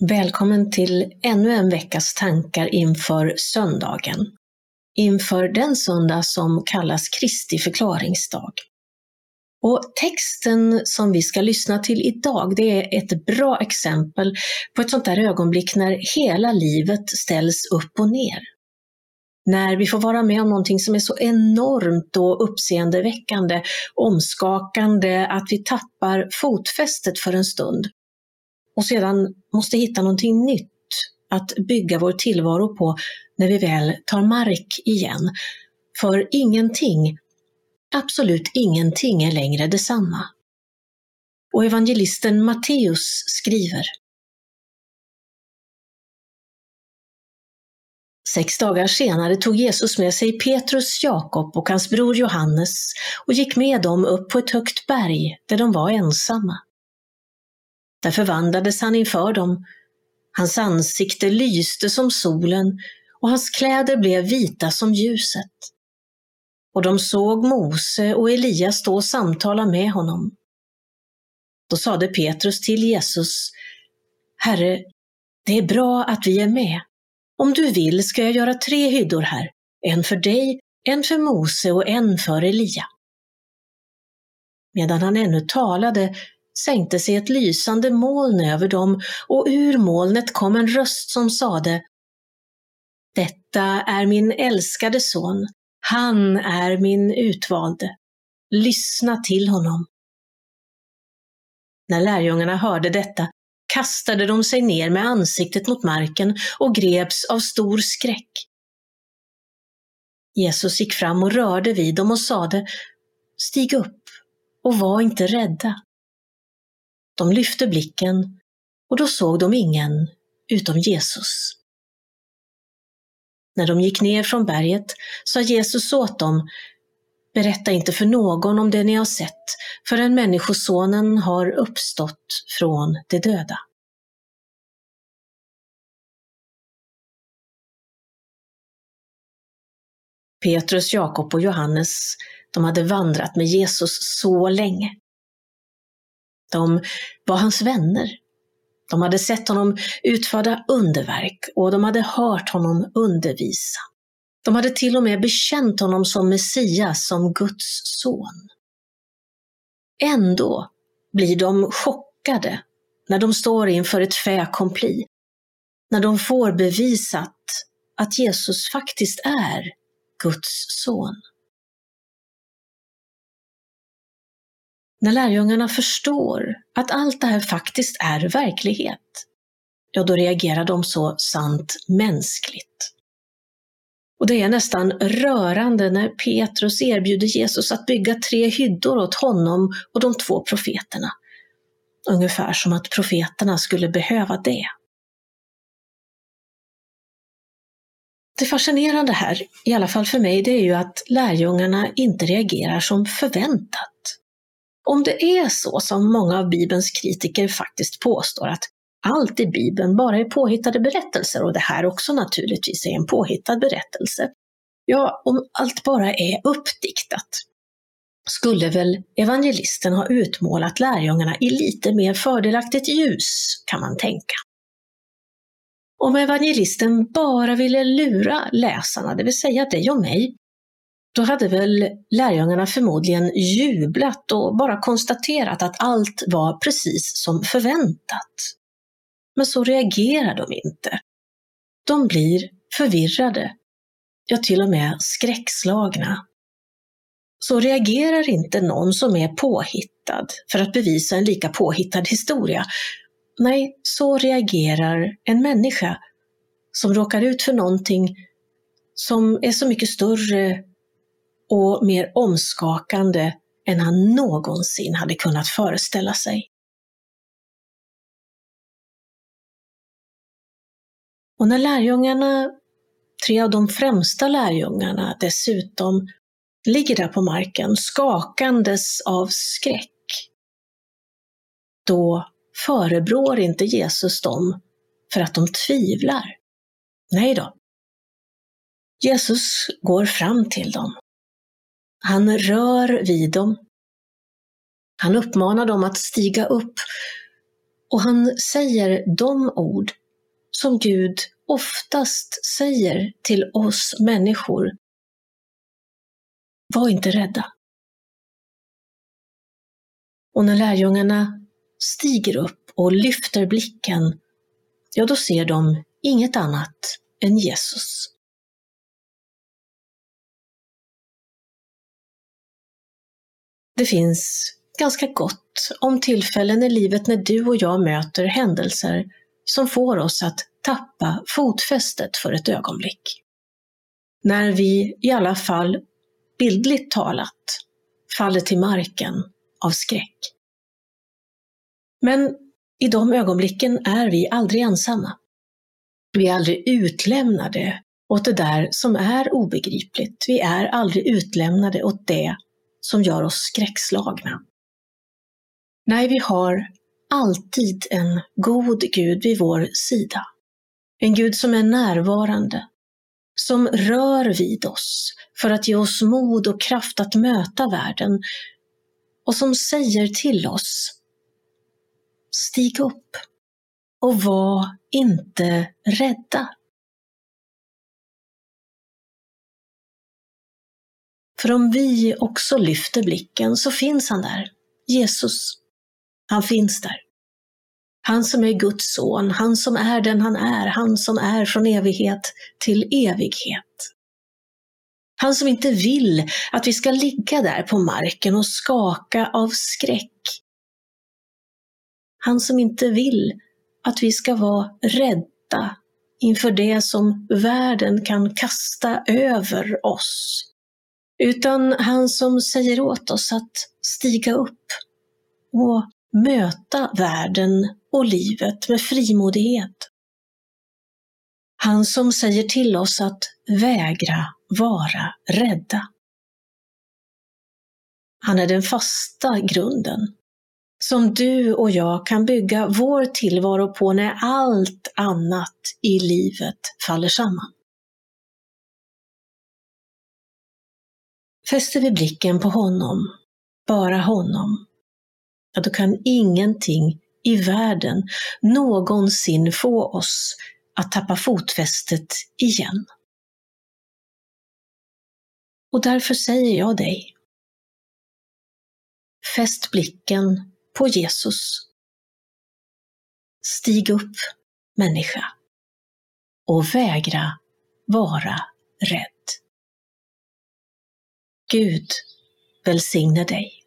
Välkommen till ännu en veckas tankar inför söndagen. Inför den söndag som kallas Kristi förklaringsdag. Och texten som vi ska lyssna till idag, det är ett bra exempel på ett sånt där ögonblick när hela livet ställs upp och ner. När vi får vara med om någonting som är så enormt och uppseendeväckande, omskakande, att vi tappar fotfästet för en stund och sedan måste hitta någonting nytt att bygga vår tillvaro på när vi väl tar mark igen. För ingenting, absolut ingenting är längre detsamma. Och evangelisten Matteus skriver Sex dagar senare tog Jesus med sig Petrus, Jakob och hans bror Johannes och gick med dem upp på ett högt berg där de var ensamma. Där förvandlades han inför dem. Hans ansikte lyste som solen och hans kläder blev vita som ljuset. Och de såg Mose och Elias stå och samtala med honom. Då sade Petrus till Jesus, Herre, det är bra att vi är med. Om du vill ska jag göra tre hyddor här, en för dig, en för Mose och en för Elia. Medan han ännu talade sänkte sig ett lysande moln över dem och ur molnet kom en röst som sade Detta är min älskade son, han är min utvalde. Lyssna till honom. När lärjungarna hörde detta kastade de sig ner med ansiktet mot marken och greps av stor skräck. Jesus gick fram och rörde vid dem och sade Stig upp och var inte rädda. De lyfte blicken och då såg de ingen utom Jesus. När de gick ner från berget sa Jesus åt dem, berätta inte för någon om det ni har sett förrän Människosonen har uppstått från de döda. Petrus, Jakob och Johannes, de hade vandrat med Jesus så länge. De var hans vänner. De hade sett honom utföra underverk och de hade hört honom undervisa. De hade till och med bekänt honom som Messias, som Guds son. Ändå blir de chockade när de står inför ett fait accompli, när de får bevisat att Jesus faktiskt är Guds son. När lärjungarna förstår att allt det här faktiskt är verklighet, ja då reagerar de så sant mänskligt. Och det är nästan rörande när Petrus erbjuder Jesus att bygga tre hyddor åt honom och de två profeterna. Ungefär som att profeterna skulle behöva det. Det fascinerande här, i alla fall för mig, det är ju att lärjungarna inte reagerar som förväntat. Om det är så som många av Bibelns kritiker faktiskt påstår att allt i Bibeln bara är påhittade berättelser och det här också naturligtvis är en påhittad berättelse. Ja, om allt bara är uppdiktat skulle väl evangelisten ha utmålat lärjungarna i lite mer fördelaktigt ljus, kan man tänka. Om evangelisten bara ville lura läsarna, det vill säga dig och mig, då hade väl lärjungarna förmodligen jublat och bara konstaterat att allt var precis som förväntat. Men så reagerar de inte. De blir förvirrade, ja till och med skräckslagna. Så reagerar inte någon som är påhittad för att bevisa en lika påhittad historia. Nej, så reagerar en människa som råkar ut för någonting som är så mycket större och mer omskakande än han någonsin hade kunnat föreställa sig. Och när lärjungarna, tre av de främsta lärjungarna dessutom, ligger där på marken skakandes av skräck, då förebrår inte Jesus dem för att de tvivlar. Nej då. Jesus går fram till dem han rör vid dem. Han uppmanar dem att stiga upp Och han säger de ord som Gud oftast säger till oss människor. Var inte rädda. Och när lärjungarna stiger upp och lyfter blicken, ja då ser de inget annat än Jesus. Det finns ganska gott om tillfällen i livet när du och jag möter händelser som får oss att tappa fotfästet för ett ögonblick. När vi i alla fall, bildligt talat, faller till marken av skräck. Men i de ögonblicken är vi aldrig ensamma. Vi är aldrig utlämnade åt det där som är obegripligt. Vi är aldrig utlämnade åt det som gör oss skräckslagna. Nej, vi har alltid en god Gud vid vår sida. En Gud som är närvarande, som rör vid oss för att ge oss mod och kraft att möta världen och som säger till oss Stig upp och var inte rädda. För om vi också lyfter blicken så finns han där, Jesus. Han finns där. Han som är Guds son, han som är den han är, han som är från evighet till evighet. Han som inte vill att vi ska ligga där på marken och skaka av skräck. Han som inte vill att vi ska vara rädda inför det som världen kan kasta över oss. Utan han som säger åt oss att stiga upp och möta världen och livet med frimodighet. Han som säger till oss att vägra vara rädda. Han är den fasta grunden som du och jag kan bygga vår tillvaro på när allt annat i livet faller samman. Fäster vi blicken på honom, bara honom, ja, då kan ingenting i världen någonsin få oss att tappa fotfästet igen. Och därför säger jag dig, fäst blicken på Jesus. Stig upp, människa, och vägra vara rädd. Gud välsigne dig.